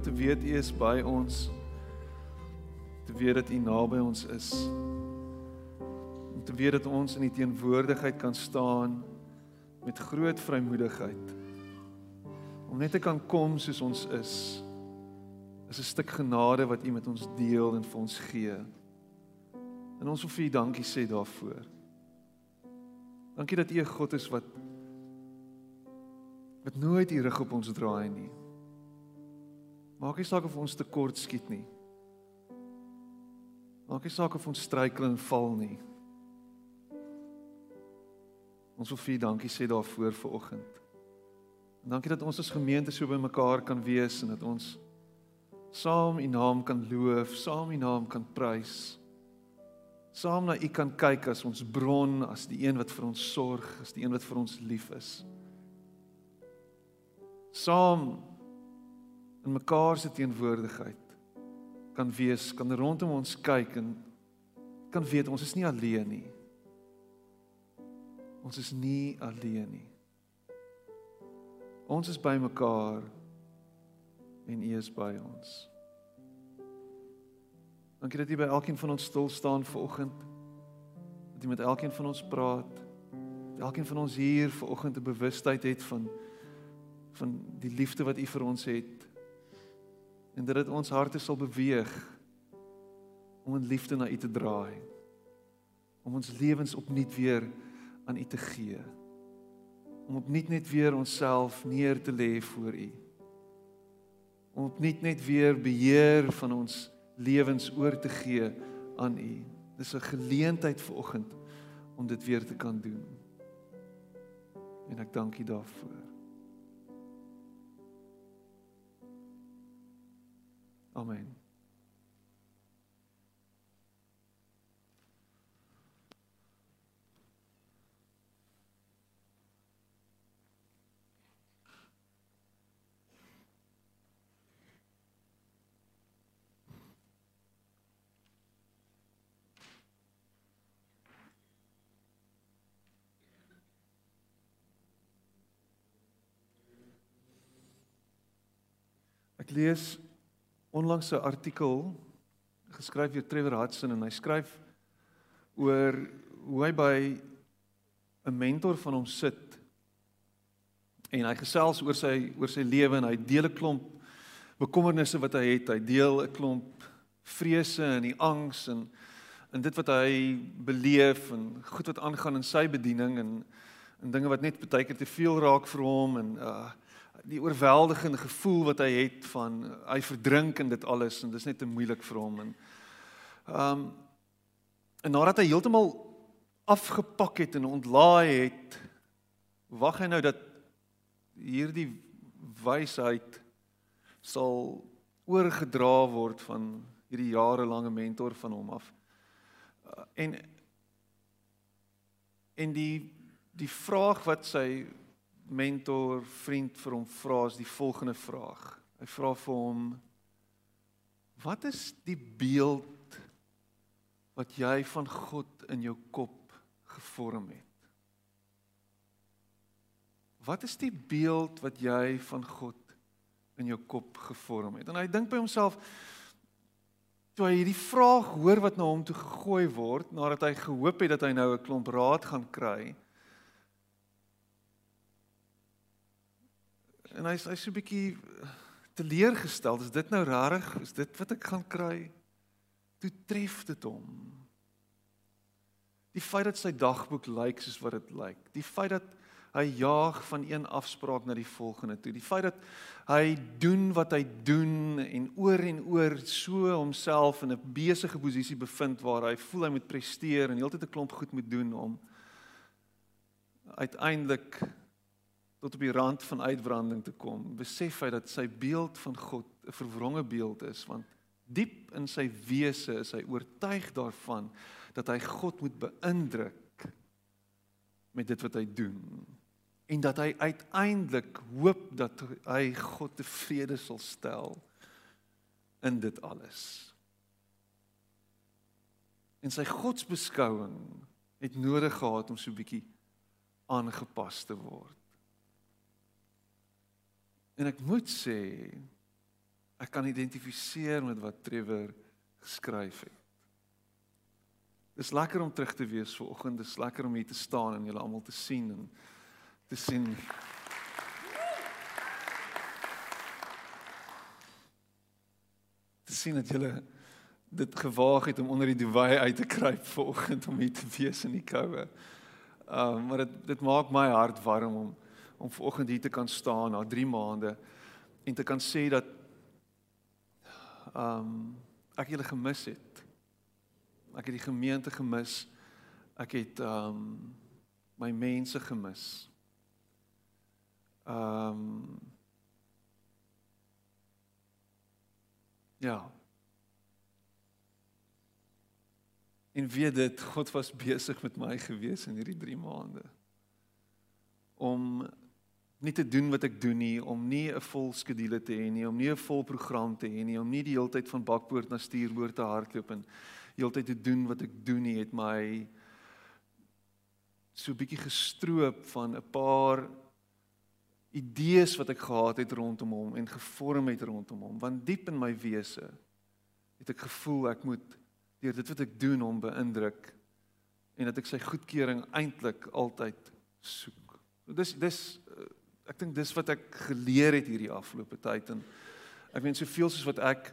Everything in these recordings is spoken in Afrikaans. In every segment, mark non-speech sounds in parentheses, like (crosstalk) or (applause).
Om te weet U is by ons. Te weet dat U naby ons is. Om te weet dat ons in U teenwoordigheid kan staan met groot vrymoedigheid. Om net te kan kom soos ons is. Is 'n stuk genade wat U met ons deel en vir ons gee. En ons wil vir U dankie sê daarvoor. Dankie dat U 'n God is wat wat nooit U rug op ons draai nie. Maak nie saak of ons tekort skiet nie. Maak nie saak of ons struikel en val nie. Ons wil vir dankie sê daarvoor vir oggend. En dankie dat ons as gemeente so bymekaar kan wees en dat ons saam U naam kan loof, saam U naam kan prys. Saam na U kan kyk as ons bron, as die een wat vir ons sorg, as die een wat vir ons lief is. Saam in mekaar se teenwoordigheid kan wees, kan rondom ons kyk en kan weet ons is nie alleen nie. Ons is nie alleen nie. Ons is by mekaar en U is by ons. Dankie dat U by elkeen van ons stil staan vanoggend. Dat U met elkeen van ons praat. Dat elkeen van ons hier vanoggend 'n bewustheid het van van die liefde wat U vir ons het en dat dit ons harte sal beweeg om in liefde na U te draai. Om ons lewens opnuut weer aan U te gee. Om opnuut net weer onsself neer te lê voor U. Om opnuut net weer beheer van ons lewens oor te gee aan U. Dis 'n geleentheid vir oggend om dit weer te kan doen. En ek dank U daarvoor Amen. Lees onlangs 'n artikel geskryf deur Trevor Hudson en hy skryf oor hoe hy by 'n mentor van hom sit en hy gesels oor sy oor sy lewe en hy deel 'n klomp bekommernisse wat hy het. Hy deel 'n klomp vrese en die angs en en dit wat hy beleef en goed wat aangaan in sy bediening en en dinge wat net baie keer te veel raak vir hom en uh die oorweldigende gevoel wat hy het van hy verdrink in dit alles en dis net te moeilik vir hom en ehm um, en nadat hy heeltemal afgepak het en ontlaai het wag hy nou dat hierdie wysheid sal oorgedra word van hierdie jarelange mentor van hom af. Uh, en en die die vraag wat sy mentor vriend vir hom vra is die volgende vraag. Hy vra vir hom: Wat is die beeld wat jy van God in jou kop gevorm het? Wat is die beeld wat jy van God in jou kop gevorm het? En hy dink by homself toe hy hierdie vraag hoor wat na hom toe gegooi word nadat hy gehoop het dat hy nou 'n klomp raad gaan kry. En hy's hy's so 'n bietjie teleurgestel. Is dit nou rarig? Is dit wat ek gaan kry? Toe tref dit hom. Die feit dat sy dagboek lyk soos wat dit lyk. Die feit dat hy jaag van een afspraak na die volgende toe. Die feit dat hy doen wat hy doen en oor en oor so homself in 'n besige posisie bevind waar hy voel hy moet presteer en heeltyd 'n klomp goed moet doen om uiteindelik tot op die rand van uitbranding te kom, besef hy dat sy beeld van God 'n verwronge beeld is, want diep in sy wese is hy oortuig daarvan dat hy God moet beïndruk met dit wat hy doen en dat hy uiteindelik hoop dat hy God tevrede sal stel in dit alles. En sy godsbeskouing het nodig gehad om so 'n bietjie aangepas te word. En ek moet sê ek kan identifiseer met wat Trevor geskryf het. Dis lekker om terug te wees vanoggend. Dis lekker om hier te staan en julle almal te sien en te sien. Te sien dat julle dit gewaag het om onder die duwy uit te kruip vanoggend om hier te wees in die koue. Um maar dit dit maak my hart warm om om vanoggend hier te kan staan na 3 maande en te kan sê dat um ek julle gemis het. Ek het die gemeente gemis. Ek het um my mense gemis. Um Ja. En weet dit, God was besig met my gewees in hierdie 3 maande. Om nie te doen wat ek doen nie, om nie 'n vol skedule te hê nie, om nie 'n vol program te hê nie, om nie die hele tyd van bakpoort na stuurboord te hardloop en heeltyd te doen wat ek doen nie, het my so 'n bietjie gestroop van 'n paar idees wat ek gehad het rondom hom en gevorm het rondom hom, want diep in my wese het ek gevoel ek moet deur dit wat ek doen hom beïndruk en dat ek sy goedkeuring eintlik altyd soek. Dis dis ek dink dis wat ek geleer het hierdie afgelope tyd en ek weet soveel soos wat ek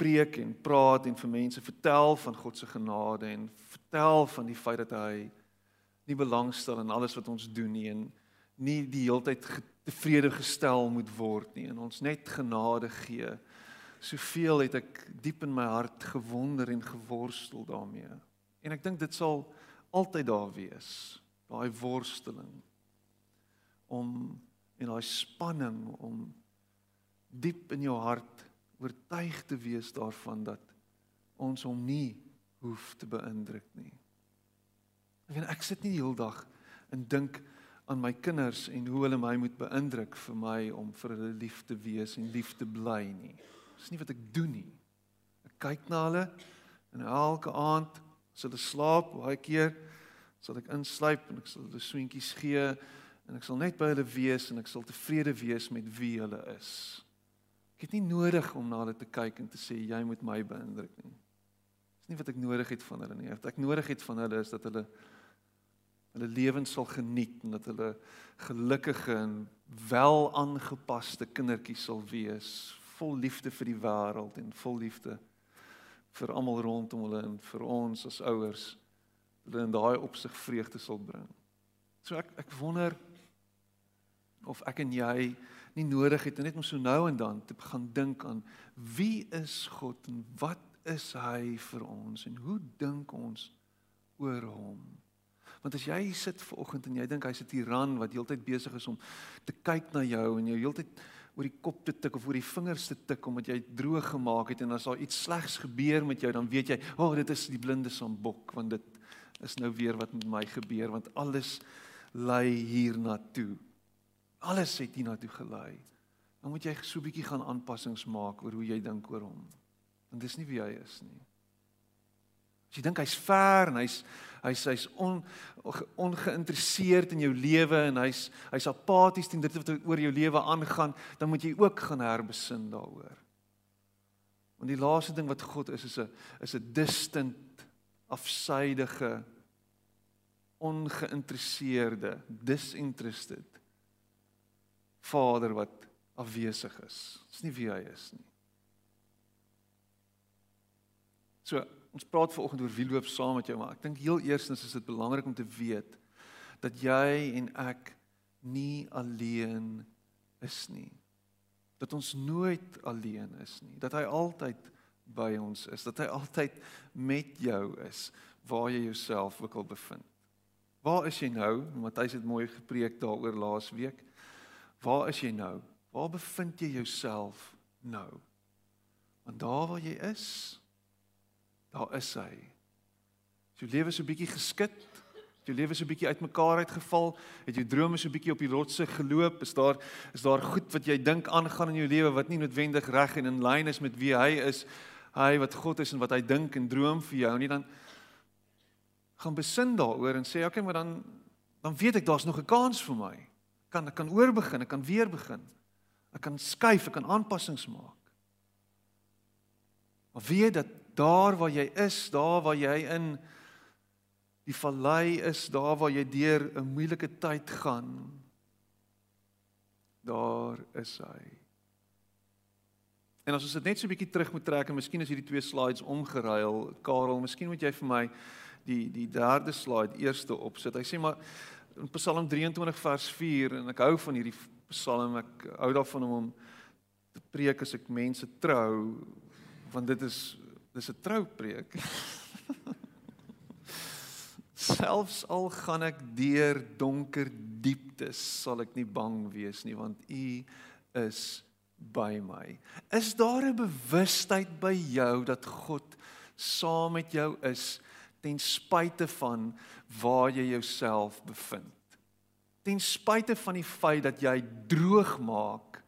preek en praat en vir mense vertel van God se genade en vertel van die feit dat hy nie belangstel in alles wat ons doen nie en nie die heeltyd tevrede gestel moet word nie en ons net genade gee. Soveel het ek diep in my hart gewonder en geworstel daarmee. En ek dink dit sal altyd daar wees, daai worsteling om en daai spanning om diep in jou hart oortuig te wees daarvan dat ons hom nie hoef te beïndruk nie. Ek weet ek sit nie die hele dag en dink aan my kinders en hoe hulle my moet beïndruk vir my om vir hulle lief te wees en lief te bly nie. Dis nie wat ek doen nie. Ek kyk na hulle en elke aand as hulle slaap, baie keer sal ek insluip en ek sal hulle swentjies gee en ek sal net by hulle wees en ek sal tevrede wees met wie hulle is. Ek het nie nodig om na hulle te kyk en te sê jy moet my beïndruk nie. Dis nie wat ek nodig het van hulle nie. Wat ek nodig het van hulle is dat hulle hulle lewens sal geniet en dat hulle gelukkige en wel aangepaste kindertjies sal wees, vol liefde vir die wêreld en vol liefde vir almal rondom hulle en vir ons as ouers. Hulle in daai opsig vreugde sal bring. So ek ek wonder of ek en jy nie nodig het net om so nou en dan te begin dink aan wie is God en wat is hy vir ons en hoe dink ons oor hom? Want as jy sit ver oggend en jy dink hy's 'n tiran wat heeltyd besig is om te kyk na jou en jou heeltyd oor die kop te tik of oor die vingers te tik omdat jy droog gemaak het en as daar iets slegs gebeur met jou dan weet jy, "O, oh, dit is die blinde sambok want dit is nou weer wat met my gebeur want alles lei hiernatoe." Alles het hiernatoe gelei. Dan moet jy so 'n bietjie gaan aanpassings maak oor hoe jy dink oor hom. Want dis nie wie hy is nie. As jy dink hy's ver en hy's hy's hy's on, ongeïnteresseerd in jou lewe en hy's hy's apaties teen dit wat oor jou lewe aangaan, dan moet jy ook gaan herbesin daaroor. Want die laaste ding wat God is is 'n is 'n distant afsydige ongeïnteresseerde disinterested Vader wat afwesig is. Dis nie wie hy is nie. So, ons praat vanoggend oor wie loop saam met jou, maar ek dink heel eerstens is dit belangrik om te weet dat jy en ek nie alleen is nie. Dat ons nooit alleen is nie. Dat hy altyd by ons is, dat hy altyd met jou is waar jy jouself ook al bevind. Waar is jy nou? Matthys het mooi gepreek daaroor laas week. Waar is jy nou? Waar bevind jy jouself nou? Want daar waar jy is, daar is hy. Jou lewe so 'n bietjie geskit, jou lewe so 'n bietjie uitmekaar uitgeval, het jou drome so 'n bietjie op die rotse geloop, is daar is daar goed wat jy dink aangaan in jou lewe wat nie noodwendig reg en in lyn is met wie hy is, hy wat God is en wat hy dink en droom vir jou nie dan gaan besin daaroor en sê okay, maar dan dan weet ek daar's nog 'n kans vir my kan ek kan oorbegin, ek kan weer begin. Ek kan skuif, ek kan aanpassings maak. Maar weet dat daar waar jy is, daar waar jy in die vallei is, daar waar jy deur 'n moeilike tyd gaan, daar is hy. En as ons dit net so 'n bietjie terug moet trek en miskien is hierdie twee slides omgeruil, Karel, miskien moet jy vir my die die derde slide eerste opsit. Hy sê maar in Psalm 23 vers 4 en ek hou van hierdie Psalm, ek hou daarvan om hom te preek as ek mense trou want dit is dis 'n troupreek. (laughs) Selfs al gaan ek deur donker dieptes, sal ek nie bang wees nie want U is by my. Is daar 'n bewustheid by jou dat God saam met jou is ten spyte van waar jy jouself bevind? Ten spyte van die feit dat jy droog maak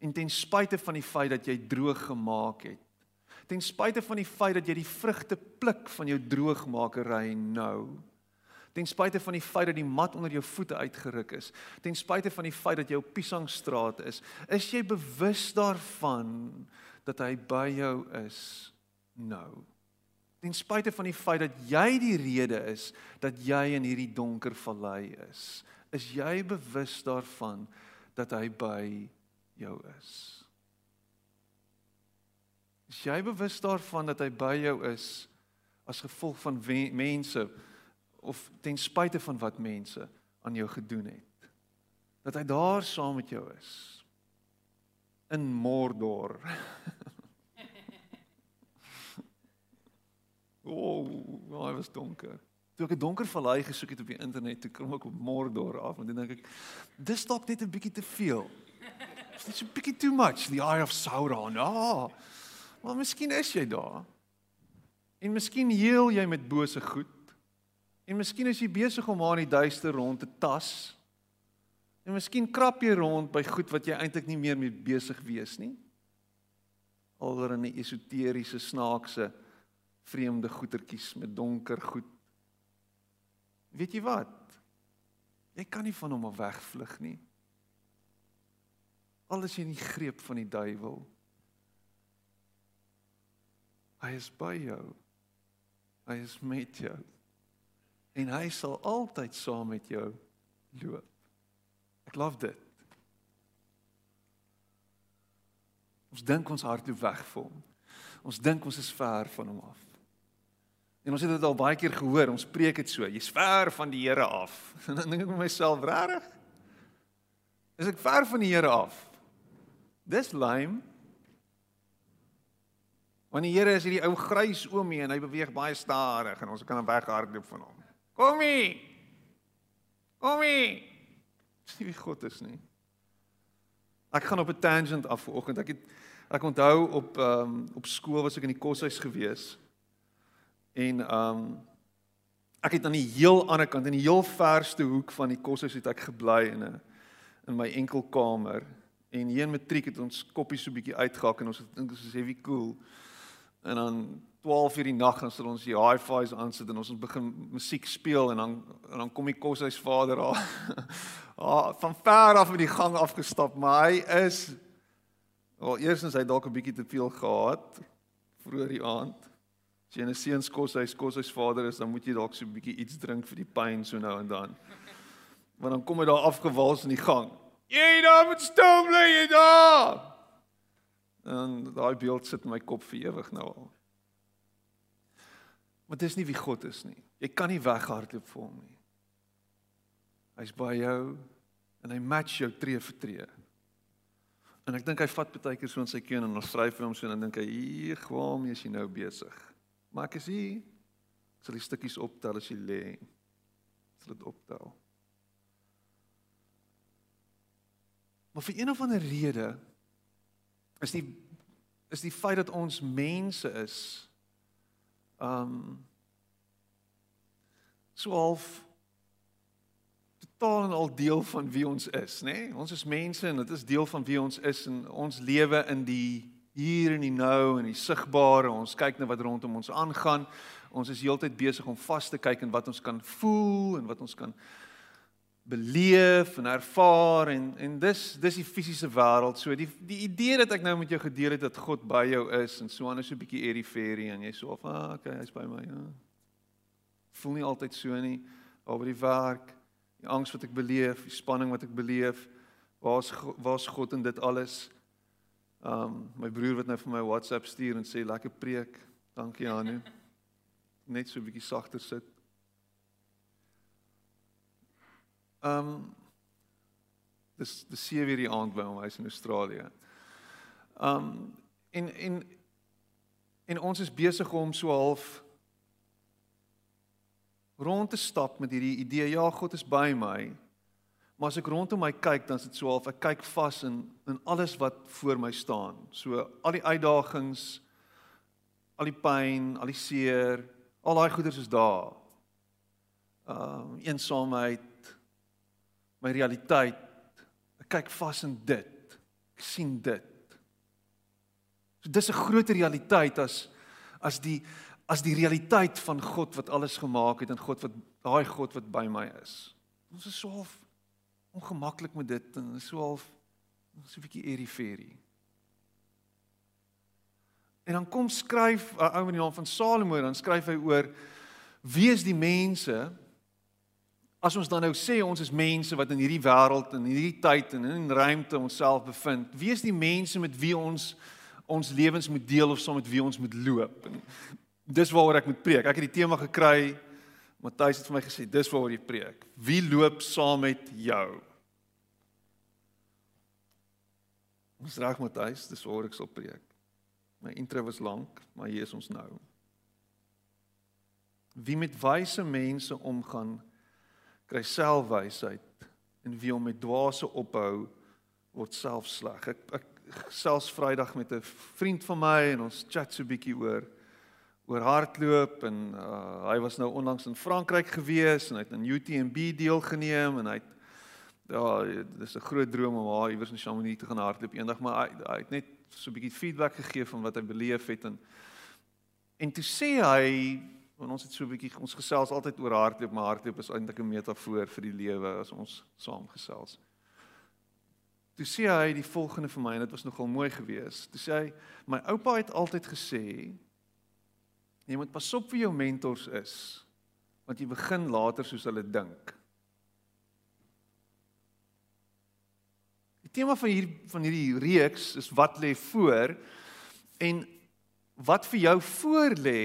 en ten spyte van die feit dat jy droog gemaak het. Ten spyte van die feit dat jy die vrugte pluk van jou droogmakery nou. Ten spyte van die feit dat die mat onder jou voete uitgeruk is. Ten spyte van die feit dat jy op Piesangstraat is. Is jy bewus daarvan dat hy by jou is nou ten spyte van die feit dat jy die rede is dat jy in hierdie donker vallei is is jy bewus daarvan dat hy by jou is Is jy bewus daarvan dat hy by jou is as gevolg van mense of ten spyte van wat mense aan jou gedoen het? Dat hy daar saam met jou is in Mordor. (laughs) o, oh, hy was donker. Toe ek 'n donker vallei gesoek het op die internet, toe kom ek op Mordor af en dan dink ek dis dalk net 'n bietjie te veel. Is dit so 'n bietjie too much? The Eye of Sauron. Ah. Oh. Maar miskien is jy daar. En miskien heel jy met bose goed. En miskien is jy besig om aan die duister rond te tas. En miskien krap jy rond by goed wat jy eintlik nie meer mee besig wees nie. Alhoewel in 'n esoteriese snaakse vreemde goetertjies met donker goed. Weet jy wat? Jy kan nie van hom af wegvlug nie. Alles in die greep van die duiwel. Hy is by jou. Hy is met jou. En hy sal altyd saam met jou loop. Ek love dit. Ons dink ons hardloop weg vir hom. Ons dink ons is ver van hom af. En ons het dit al baie keer gehoor, ons preek dit so, jy's ver van die Here af. (laughs) En dan dink ek met myself, regtig? Is ek ver van die Here af? Dis lame. Want die Here is hierdie ou grys oomie en hy beweeg baie stadig en ons kan hom weghardloop van hom. Komie. Komie. Dis (laughs) nie wie God is nie. Ek gaan op 'n tangent af vanoggend. Ek het ek onthou op ehm um, op skool was ek in die koshuis gewees. En um, ek het aan die heel ander kant in die heel verste hoek van die koshuis het ek gebly in 'n in my enkelkamer. En hier in matriek het ons koppies so bietjie uitgehak en ons het dink ons is heavy cool. En dan 12 uur die nag dan sal ons die hi-fi's aansit en ons begin musiek speel en dan en dan kom die koshuisvader daar. (laughs) Ah, van ver af in die gang afgestap, maar hy is wel eerstens hy dalk 'n bietjie te veel gehad vroeër die aand. As jy 'n seuns koshuis koshuisvader is, dan moet jy dalk so 'n bietjie iets drink vir die pyn so nou en dan. Want dan kom hy daar afgewals in die gang. Jy daar moet stil bly jy daar. En daai beeld sit in my kop vir ewig nou al. Maar dis nie wie God is nie. Jy kan nie weghardloop vir hom nie. Hy's by jou en hy match jou tree vir tree. En ek dink hy vat baie keer so in sy keen en ons skryf vir hom so en dan dink hy, "Hier, waarom is jy nou besig?" Maar ek is hier. Ek sal die stukkies optel as jy lê. Sal dit optel. Maar vir een of ander rede is die is die feit dat ons mense is um so half totaal en al deel van wie ons is, nê? Nee? Ons is mense en dit is deel van wie ons is en ons lewe in die hier en die nou en die sigbare. Ons kyk na wat rondom ons aangaan. Ons is heeltyd besig om vas te kyk in wat ons kan voel en wat ons kan beleef en ervaar en en dis dis die fisiese wêreld. So die die idee dat ek nou met jou gedeel het dat God by jou is en so anders so 'n bietjie fairy en jy so of ah, okay, hy's by my. Ja. Voel nie altyd so nie oor die werk, die angs wat ek beleef, die spanning wat ek beleef. Waar's waar's God in dit alles? Um my broer wat nou vir my WhatsApp stuur en sê lekker preek. Dankie Janu. (laughs) Net so 'n bietjie sagter sit. Um dis dis sewe weer die aand by hom huis in Australië. Um en en en ons is besig om so half rond te stap met hierdie idee ja God is by my. Maar as ek rondom my kyk dan is dit so half ek kyk vas in in alles wat voor my staan. So al die uitdagings, al die pyn, al die seer, al daai goeders is daar. Um eensaamheid, my realiteit. Ek kyk vas in dit. Ek sien dit. So dis 'n groter realiteit as as die as die realiteit van God wat alles gemaak het en God wat daai God wat by my is. Ons is so half ongemaklik met dit en so half so 'n bietjie eriferie. En dan kom skryf 'n ou in die naam van Salomo dan skryf hy oor wie is die mense As ons dan nou sê ons is mense wat in hierdie wêreld en hierdie tyd en in ruimte onsself bevind, wie is die mense met wie ons ons lewens moet deel of saam met wie ons moet loop? En dis waaroor ek moet preek. Ek het die tema gekry. Matthys het vir my gesê, dis waaroor jy preek. Wie loop saam met jou? Ons reg Matthys, dis waaroor ek sal preek. My intro was lank, maar hier is ons nou. Wie met wyse mense omgaan kry selfwysheid en wie hom met dwaase ophou word self sleg. Ek ek selfs Vrydag met 'n vriend van my en ons chat so 'n bietjie oor oor hardloop en uh, hy was nou onlangs in Frankryk gewees en hy het aan UTMB deelgeneem en hy het ja, dis 'n groot droom om daar iewers in Chamonix te gaan hardloop eendag maar hy, hy het net so 'n bietjie feedback gegee van wat hy beleef het en en toe sê hy Want ons het so 'n bietjie ons gesels altyd oor hardloop, maar hardloop is eintlik 'n metafoor vir die lewe as ons saam gesels. Toe sê hy die volgende vir my en dit was nogal mooi geweest. Toe sê hy my oupa het altyd gesê jy moet pas op vir jou mentors is want jy begin later soos hulle dink. Die tema van hier van hierdie reeks is wat lê voor en wat vir jou voor lê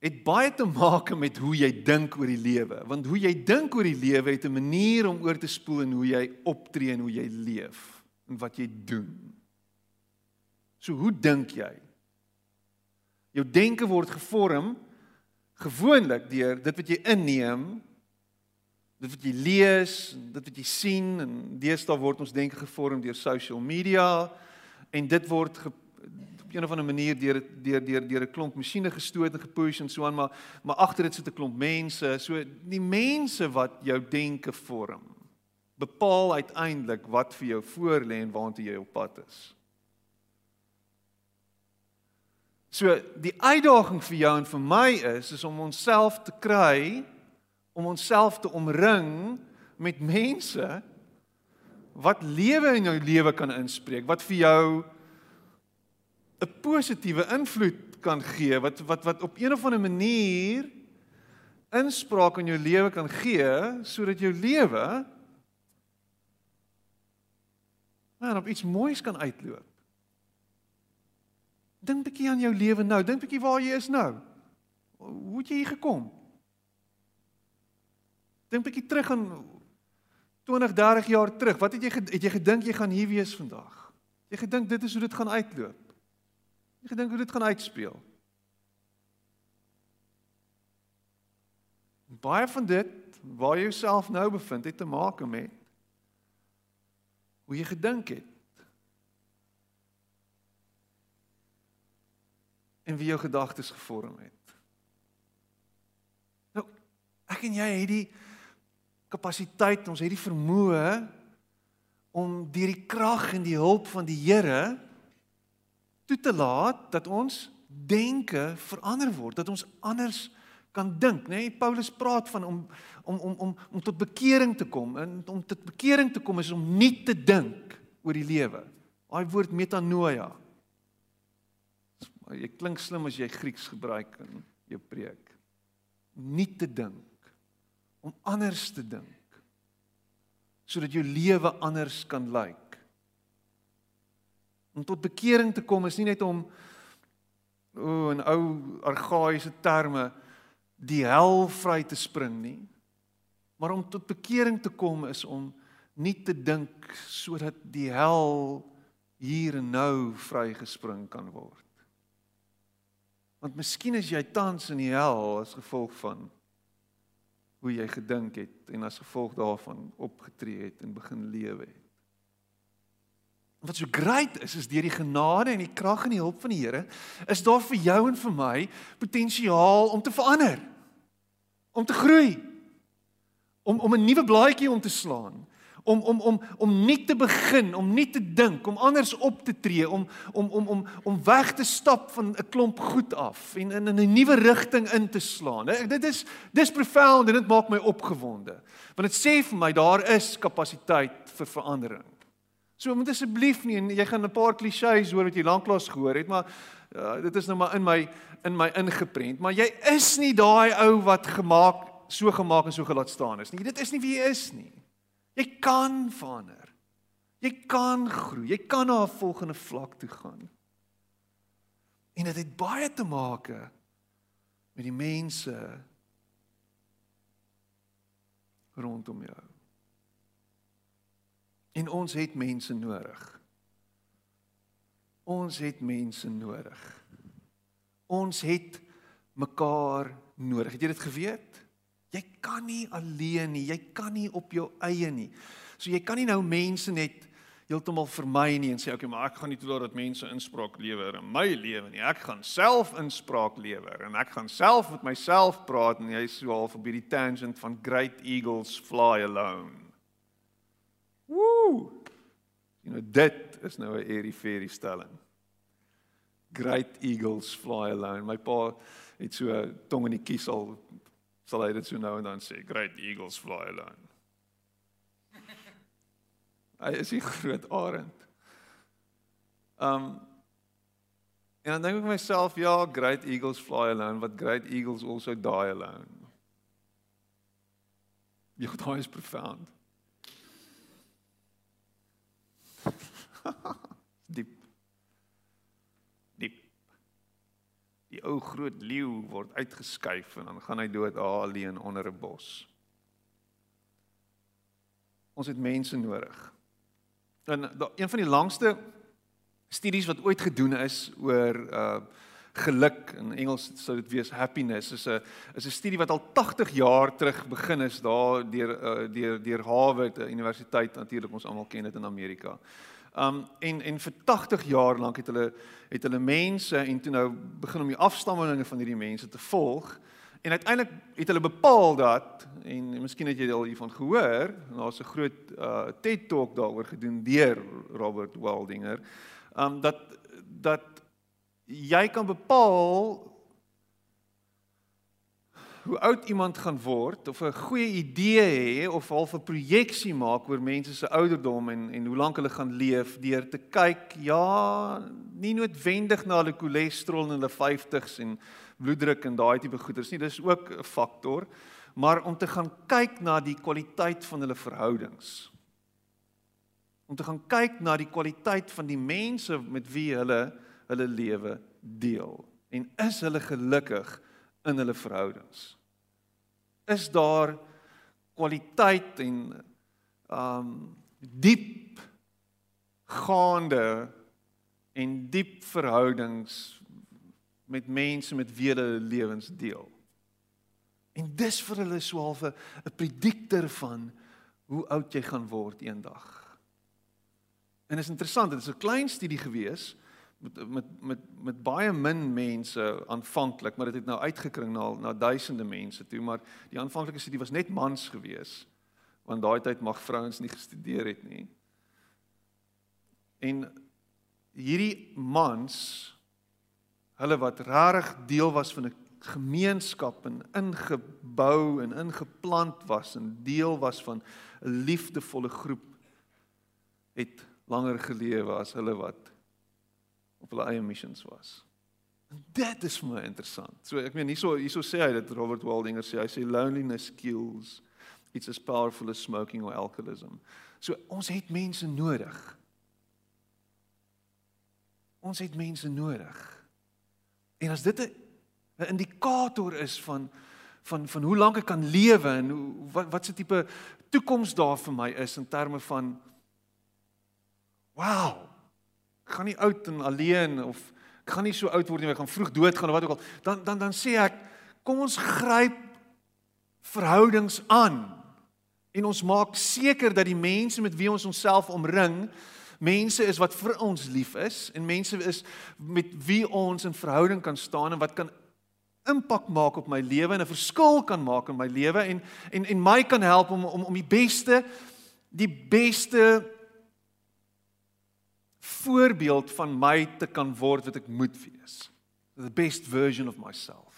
het baie te maak met hoe jy dink oor die lewe, want hoe jy dink oor die lewe het 'n manier om oor te spoel in hoe jy optree en hoe jy leef en wat jy doen. So hoe dink jy? Jou denke word gevorm gewoonlik deur dit wat jy inneem, dit wat jy lees, dit wat jy sien en deesdae word ons denke gevorm deur social media en dit word op een of ander manier deur deur deur deur 'n klomp masjiene gestoot en gepush en so aan maar maar agter dit sit 'n klomp mense. So die mense wat jou denke vorm bepaal uiteindelik wat vir jou voor lê en waartoe jy op pad is so die uitdaging vir jou en vir my is is om onsself te kry om onsself te omring met mense wat lewe in jou lewe kan inspreek wat vir jou 'n positiewe invloed kan gee wat wat wat op een of ander manier inspraak in jou lewe kan gee sodat jou lewe maar op iets moois kan uitloop. Dink 'n bietjie aan jou lewe nou, dink 'n bietjie waar jy is nou. Hoe het jy hier gekom? Dink 'n bietjie terug aan 20, 30 jaar terug. Wat het jy het jy gedink jy gaan hier wees vandag? Jy gedink dit is hoe dit gaan uitloop? Jy gedink hoe dit gaan uitspeel. Baie van dit waar jy jouself nou bevind het te maak met hoe jy gedink het. En wie jou gedagtes gevorm het. Nou, ek en jy het die kapasiteit, ons het die vermoë om deur die krag en die hulp van die Here toe te laat dat ons denke verander word, dat ons anders kan dink, nê? Nee? Paulus praat van om om om om om tot bekering te kom. En om tot bekering te kom is om nie te dink oor die lewe. Daai woord metanoia. Jy klink slim as jy Grieks gebruik in jou preek. Nie te dink om anders te dink sodat jou lewe anders kan lyk. Om tot bekering te kom is nie net om o, oh, in ou argaïese terme die hel vry te spring nie. Maar om tot bekering te kom is om nie te dink sodat die hel hier en nou vrygespring kan word. Want miskien is jy tans in die hel as gevolg van hoe jy gedink het en as gevolg daarvan opgetree het en begin lewe het. Wat so great is is deur die genade en die krag en die hulp van die Here is daar vir jou en vir my potensiaal om te verander. Om te groei. Om om 'n nuwe blaadjie om te slaan om om om om nie te begin, om nie te dink, om anders op te tree, om om om om om weg te stap van 'n klomp goed af en in 'n nuwe rigting in te slaan. Dit is dis profound en dit maak my opgewonde. Want dit sê vir my daar is kapasiteit vir verandering. So moet asseblief nie en jy gaan 'n paar klisjées hoor wat jy lanklaas gehoor het, maar uh, dit is nou maar in my in my ingeprent, maar jy is nie daai ou wat gemaak so gemaak en so gelaat staan is nie. Dit is nie wie jy is nie. Jy kan verander. Jy kan groei. Jy kan na 'n volgende vlak toe gaan. En dit het baie te maak met die mense rondom jou. En ons het mense nodig. Ons het mense nodig. Ons het mekaar nodig. Het jy dit geweet? Jy kan nie alleen nie, jy kan nie op jou eie nie. So jy kan nie nou mense net heeltemal vermy nie en sê okay, maar ek gaan nie toelaat dat mense inspraak lewer in my lewe nie. Ek gaan self inspraak lewer en ek gaan self met myself praat en jy so half op hierdie tangent van great eagles fly alone. Woo! You know dit is nou 'n airy fairy stelling. Great eagles fly alone. My pa het so tong in die kies al sal hy dit so nou en dan sê, great eagles fly alone. (laughs) hy is 'n groot arend. Um en dan dink ek myself, ja, great eagles fly alone, but great eagles also die alone. Jy het daai is profound. (laughs) Diep. Die ou groot leeu word uitgeskuif en dan gaan hy dood alleen onder 'n bos. Ons het mense nodig. En een van die langste studies wat ooit gedoen is oor uh geluk in Engels sou dit wees happiness is 'n is 'n studie wat al 80 jaar terug begin is daar deur uh, deur deur Harvard Universiteit natuurlik ons almal ken dit in Amerika. Um en en vir 80 jaar lank het hulle het hulle mense en toe nou begin om die afstammelinge van hierdie mense te volg. En uiteindelik het hulle bepaal dat en miskien het jy al hiervan gehoor, daar's 'n groot uh TED Talk daaroor gedoen deur Robert Waldinger. Um dat dat jy kan bepaal hoe oud iemand gaan word of 'n goeie idee hê of half 'n projeksie maak oor mense se ouderdom en en hoe lank hulle gaan leef deur te kyk ja nie noodwendig na hulle cholesterol in hulle 50s en bloeddruk en daai tipe goeders nie. Dis ook 'n faktor. Maar om te gaan kyk na die kwaliteit van hulle verhoudings. Om te gaan kyk na die kwaliteit van die mense met wie hulle hulle lewe deel. En is hulle gelukkig in hulle verhoudings is daar kwaliteit en um diep gaande en diep verhoudings met mense met wie hulle lewens deel. En dis vir hulle half 'n predikter van hoe oud jy gaan word eendag. En is interessant, dit is 'n klein studie gewees met met met met baie min mense aanvanklik, maar dit het nou uitgekring na na duisende mense toe, maar die aanvanklike studie was net mans gewees. Want daai tyd mag vrouens nie gestudeer het nie. En hierdie mans hulle wat regtig deel was van 'n gemeenskap en ingebou en ingeplant was en deel was van 'n liefdevolle groep het langer gelewe as hulle wat op hulle eie missions was. En dit is my interessant. So ek meen hierso hierso sê hy dit Robert Waldinger sê hy sê loneliness kills it's as powerful as smoking or alcoholism. So ons het mense nodig. Ons het mense nodig. En as dit 'n indikator is van van van hoe lank ek kan lewe en hoe wat wat se tipe toekoms daar vir my is in terme van wow. Gaan nie oud en alleen of ek gaan nie so oud word nie, ek gaan vroeg doodgaan of wat ook al. Dan dan dan sê ek, kom ons gryp verhoudings aan. En ons maak seker dat die mense met wie ons onsself omring, mense is wat vir ons lief is en mense is met wie ons in verhouding kan staan en wat kan impak maak op my lewe en 'n verskil kan maak in my lewe en en en my kan help om om om die beste die beste voorbeeld van my te kan word wat ek moet wees. The best version of myself.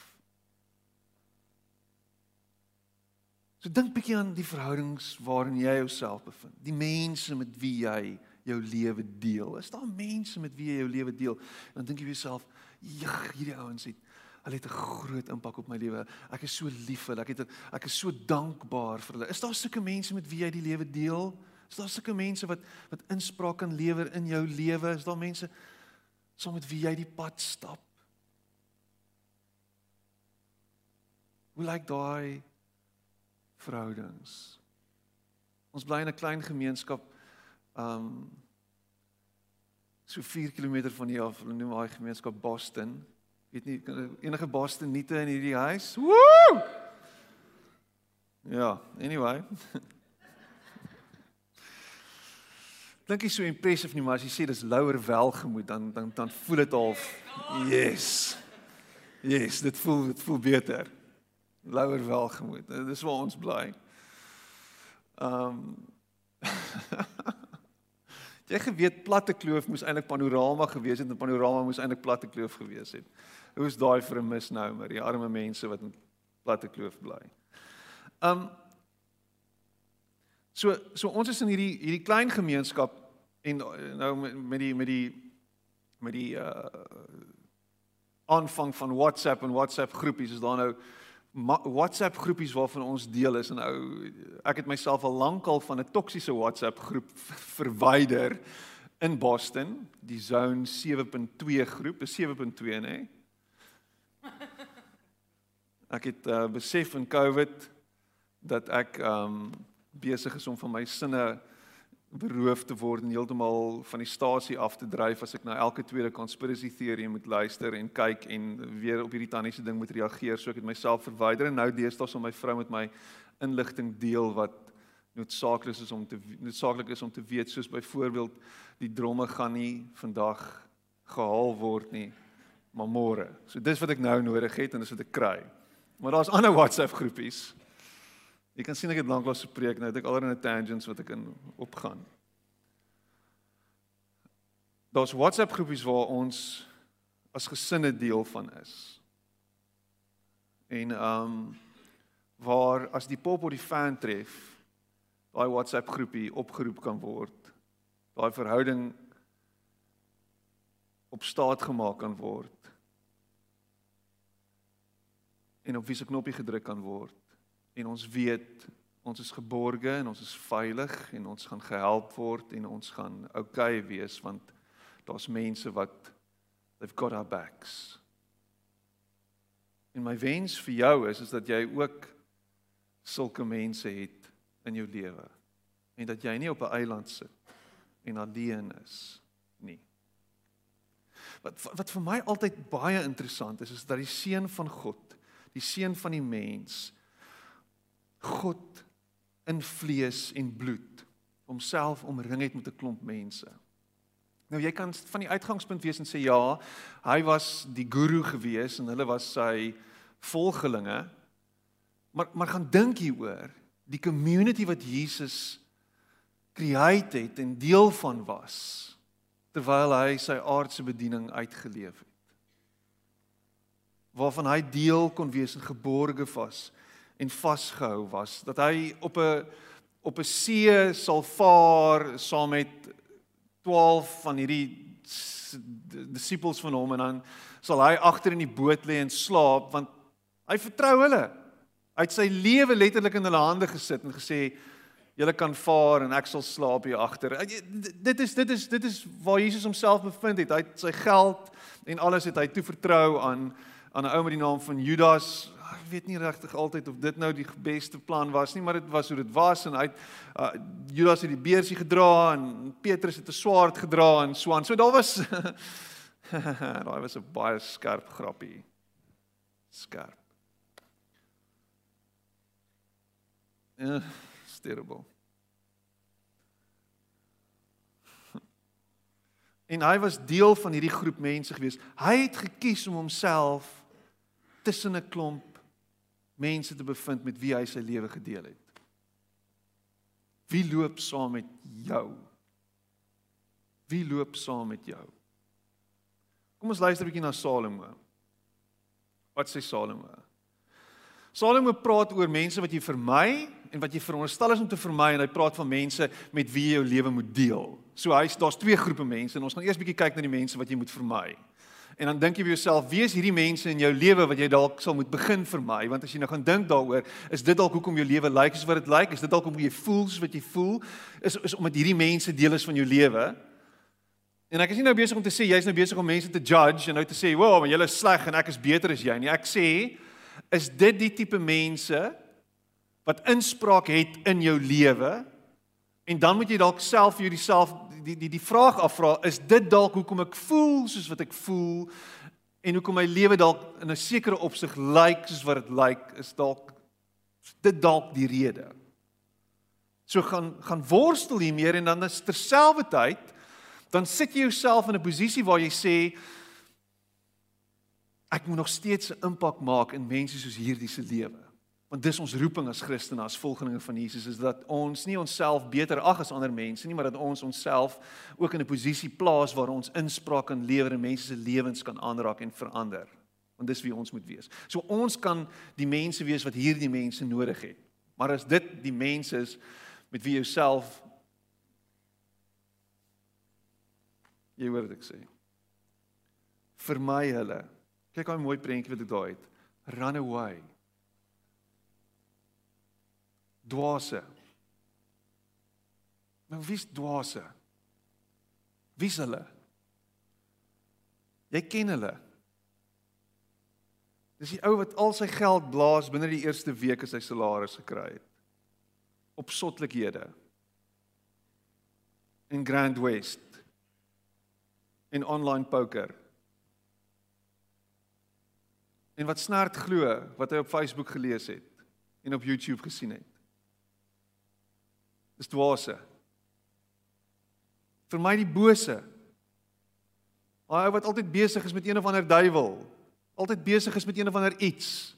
So dink bietjie aan die verhoudings waarin jy jouself bevind. Die mense met wie jy jou lewe deel. Is daar mense met wie jy jou lewe deel? En dan dink jy vir jouself, "Ja, hierdie ouens het hulle het 'n groot impak op my lewe. Ek is so lief vir hulle. Ek het ek is so dankbaar vir hulle." Is daar sulke mense met wie jy die lewe deel? Is daar sulke mense wat wat inspraak kan lewer in jou lewe? Is daar mense saam met wie jy die pad stap? Hoe lyk daai verhoudings? Ons bly in 'n klein gemeenskap um so 4 km van hier af. Hulle noem daai gemeenskap Boston. Weet nie enige Boston niete in hierdie huis? Woe! Ja, anyway. (laughs) dink nie so impressive nie, maar as jy sê dis louer welgemoed dan dan dan voel dit half yes. Yes, dit voel dit voel beter. Louer welgemoed. Dis waar ons bly. Ehm um, (laughs) Jy geweet platte kloof moes eintlik panorama gewees het en panorama moes eintlik platte kloof gewees het. Hoe is daai vir 'n misnomer, die arme mense wat in platte kloof bly. Um So so ons is in hierdie hierdie klein gemeenskap en nou met die met die met die uh aanvang van WhatsApp en WhatsApp groepies is daar nou WhatsApp groepies waarvan ons deel is en nou ek het myself al lankal van 'n toksiese WhatsApp groep verwyder in Boston, die Zone 7.2 groep, is 7.2 nê. Ek het uh, besef in COVID dat ek um besig is om van my sinne beroof te word en heeltemal van die stasie af te dryf as ek na elke tweede conspiracy theory moet luister en kyk en weer op hierdie tanniese ding moet reageer so ek het myself verwyder en nou deesdae sal my vrou met my inligting deel wat noodsaaklik is om te noodsaaklik is om te weet soos byvoorbeeld die dromme gaan nie vandag gehaal word nie maar môre. So dis wat ek nou nodig het en dis wat ek kry. Maar daar's ander WhatsApp groepies Jy kan sien ek het lanklaas gepreek, nou het ek alreeds 'n tangents wat ek in opgaan. Daar's WhatsApp groepies waar ons as gesinne deel van is. En ehm um, waar as die pop of die fan tref, daai WhatsApp groepie opgeroep kan word. Daai verhouding op staat gemaak kan word. En op wie se knoppie gedruk kan word en ons weet ons is geborge en ons is veilig en ons gaan gehelp word en ons gaan oukei okay wees want daar's mense wat they've got our backs. En my wens vir jou is is dat jy ook sulke mense het in jou lewe en dat jy nie op 'n eiland sit en alleen is nie. Wat wat vir my altyd baie interessant is is dat die seun van God, die seun van die mens God in vlees en bloed homself omring het met 'n klomp mense. Nou jy kan van die uitgangspunt wees en sê ja, hy was die guru gewees en hulle was sy volgelinge. Maar maar gaan dink hieroor, die community wat Jesus create het en deel van was terwyl hy sy aardse bediening uitgeleef het. waarvan hy deel kon wees en geborge was en vasgehou was dat hy op 'n op 'n see sal vaar saam met 12 van hierdie disippels van hom en dan sal hy agter in die boot lê en slaap want hy vertrou hulle. Hy het sy lewe letterlik in hulle hande gesit en gesê julle kan vaar en ek sal slaap hier agter. Dit is dit is dit is waar Jesus homself bevind het. Hy het sy geld en alles het hy toe vertrou aan aan 'n ou met die naam van Judas. Ek weet nie regtig altyd of dit nou die beste plan was nie, maar dit was hoe dit was en hy uh, Judas het die beursie gedra en Petrus het 'n swaard gedra en so aan. So daar was (laughs) daai was 'n baie skerp grappie. Skerp. Ja, terrible. (laughs) En hy was deel van hierdie groep mense gewees. Hy het gekies om homself tussen 'n klomp mense te bevind met wie hy sy lewe gedeel het. Wie loop saam met jou? Wie loop saam met jou? Kom ons luister 'n bietjie na Salomo. Wat sê Salomo? Salomo praat oor mense wat jy vermy en wat jy veronderstel is om te vermy en hy praat van mense met wie jy jou lewe moet deel. So hy's daar's twee groepe mense en ons gaan eers bietjie kyk na die mense wat jy moet vermy. En dan dink jy vir jouself, wie is hierdie mense in jou lewe wat jy dalk sal moet begin vermy? Want as jy nou gaan dink daaroor, is dit dalk hoekom jou lewe lyk soos wat dit lyk? Is dit dalk hoe jy voel soos wat jy voel? Is is omdat hierdie mense deel is van jou lewe? En ek is nie nou besig om te sê jy's nou besig om mense te judge en nou te sê, "Wow, maar julle is sleg en ek is beter as jy nie." Ek sê, is dit die tipe mense wat inspraak het in jou lewe? En dan moet jy dalk self vir jouself die die die vraag afvra, is dit dalk hoekom ek voel soos wat ek voel en hoekom my lewe dalk in 'n sekere opsig lyk soos wat dit lyk, is dalk dit dalk die rede. So gaan gaan worstel hier meer en dan is terselfdertyd dan sit jy jouself in 'n posisie waar jy sê ek moet nog steeds 'n impak maak in mense soos hierdie se lewe. Want dis ons roeping as Christene, as volgelinge van Jesus is dat ons nie onsself beter ag as ander mense nie, maar dat ons onsself ook in 'n posisie plaas waar ons inspraak kan lewer en mense se lewens kan aanraak en verander. Want dis wie ons moet wees. So ons kan die mense wees wat hierdie mense nodig het. Maar as dit die mense is met wie jouself jy hoor wat ek sê. Vermy hulle. Kyk hoe mooi prentjie wat ek daar het. Run away dwaase. Maar wie's dwaase? Wie's hulle? Jy ken hulle. Dis die ou wat al sy geld blaas binne die eerste week as hy salaris gekry het. Op sotlikhede. In Grand West. In online poker. En wat snert glo wat hy op Facebook gelees het en op YouTube gesien het. Dis dwaase. Vermy die bose. Daai ou wat altyd besig is met een of ander duiwel, altyd besig is met een of ander iets.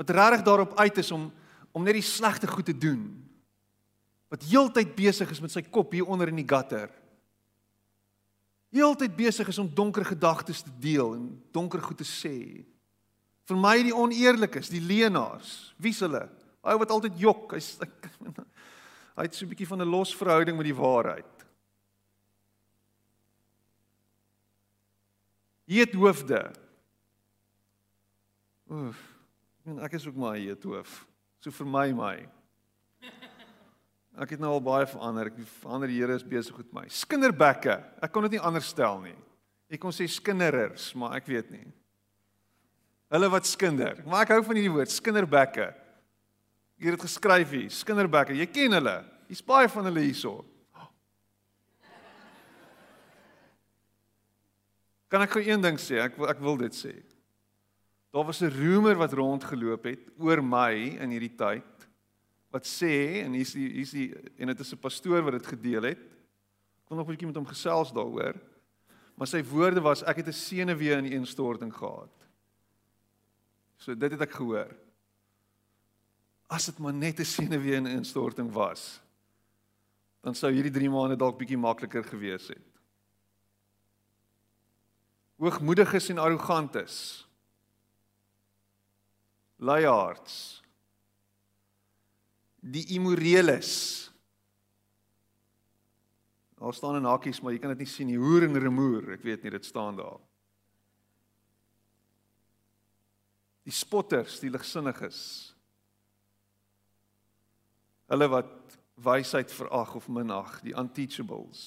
Wat regtig daarop uit is om om net die slegte goed te doen. Wat heeltyd besig is met sy kop hier onder in die gutter. Heeltyd besig is om donker gedagtes te deel en donker goed te sê. Vermy die oneerlikes, die leenaars. Wie's hulle? Daai wat altyd jok. Hy's (laughs) Hy het so 'n bietjie van 'n losverhouding met die waarheid. Heet hoofde. Oef. En ek is ook maar heet hoof. So vir my my. Ek het nou al baie verander. Ek verander die Here is besig met my. Skinderbekke. Ek kon dit nie anders stel nie. Ek kon sê skinnerers, maar ek weet nie. Hulle wat skinder. Maar ek hou van hierdie woord, skinderbekke. Jy het dit geskryf hier, skinderbekke. Jy ken hulle. Hier's baie van hulle hierso. Kan ek gou een ding sê? Ek ek wil dit sê. Daar was 'n roemer wat rondgeloop het oor my in hierdie tyd wat sê en hier's die hier's die en dit is 'n pastoor wat dit gedeel het. Ek kon nog 'n bietjie met hom gesels daaroor. Maar sy woorde was ek het 'n senuwee in instorting gehad. So dit het ek gehoor as dit maar net 'n senuwee in instorting was dan sou hierdie 3 maande dalk bietjie makliker gewees het. Hoogmoediges en arrogantes luiaards, die immoreles. Daar staan in hakies, maar jy kan dit nie sien nie. Hoer en remoer, ek weet nie dit staan daar. Die spotters, die ligsinniges. Hulle wat wysheid verag of minag, die unteachables.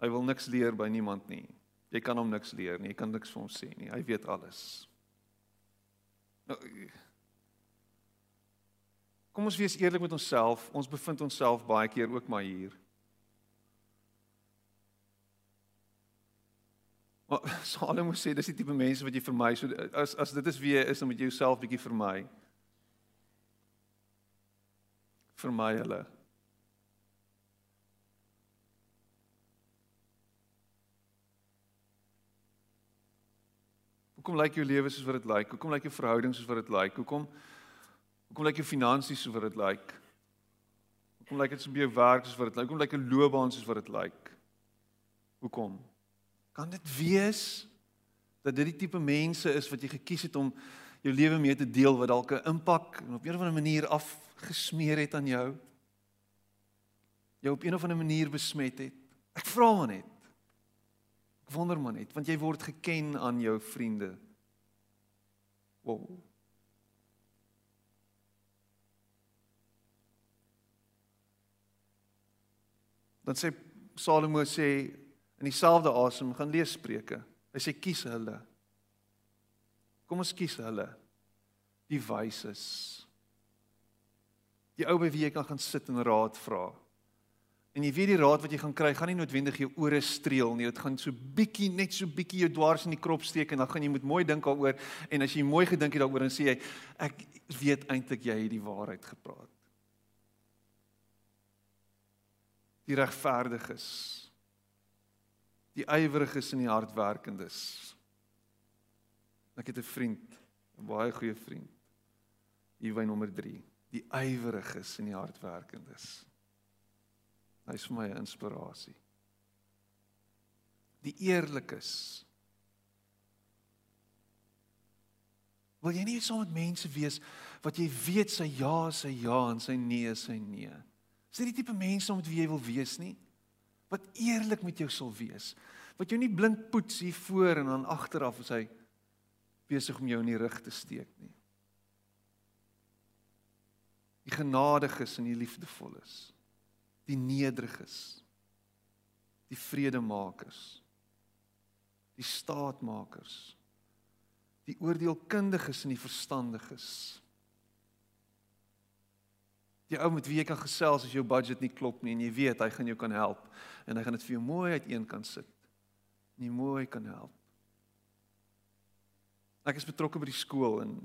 Hy wil niks leer by niemand nie. Jy kan hom niks leer nie, jy kan niks vir hom sê nie. Hy weet alles. Nou Kom ons wees eerlik met onsself. Ons bevind onsself baie keer ook maar hier. Maar (laughs) Salomo sê dis die tipe mense wat jy vermy. So as as dit is wie jy is, dan moet jy jouself bietjie vermy. Vermy hulle. Hoekom lyk jou lewe soos wat dit lyk? Hoekom lyk jou verhouding soos wat dit lyk? Hoekom Hoekom lyk jou finansies soos wat dit lyk? Hoekom lyk dit so by jou werk soos wat dit lyk? Hoekom lyk jou loopbaan soos wat dit lyk? Hoekom? Kan dit wees dat dit die tipe mense is wat jy gekies het om jou lewe mee te deel wat dalk 'n impak op 'n of ander manier afgesmeer het aan jou? Jou op 'n of ander manier besmet het? Ek vra maar net. Ek wonder maar net want jy word geken aan jou vriende. Wow. Dan sê Salomo sê in dieselfde asem gaan lees Spreuke. Hy sê kies hulle. Kom ons kies hulle. Die wyses. Die ou by wie jy kan gaan sit en raad vra. En jy weet die raad wat jy gaan kry, gaan nie noodwendig jou ore streel nie. Dit gaan so bietjie net so bietjie jou dwars in die krop steek en dan gaan jy moet mooi dink daaroor en as jy mooi gedink het daaroor dan sê jy ek weet eintlik jy het die waarheid gepraat. Die regverdiges. Die yweriges en die hardwerkendes. Ek het 'n vriend, 'n baie goeie vriend. By nommer 3. Die yweriges en die hardwerkendes. Hy's vir my 'n inspirasie. Die eerlikes. Wil jy nie saam met mense wees wat jy weet sy ja is sy ja en sy nee is sy nee? Is dit die tipe mense om met wie jy wil wees nie? Wat eerlik met jou sal wees. Wat jou nie blind poets hier voor en dan agteraf as hy besig om jou in die rug te steek nie. Die genadiges en die liefdevolles die nederiges die vredemakers. Die staatmakers. Die oordeelkundiges en die verstandiges. Die ou met wie jy kan gesels as jou budget nie klop nie en jy weet hy gaan jou kan help en hy gaan dit vir jou mooi uiteen kan sit. Nie mooi kan help ek is betrokke by die skool en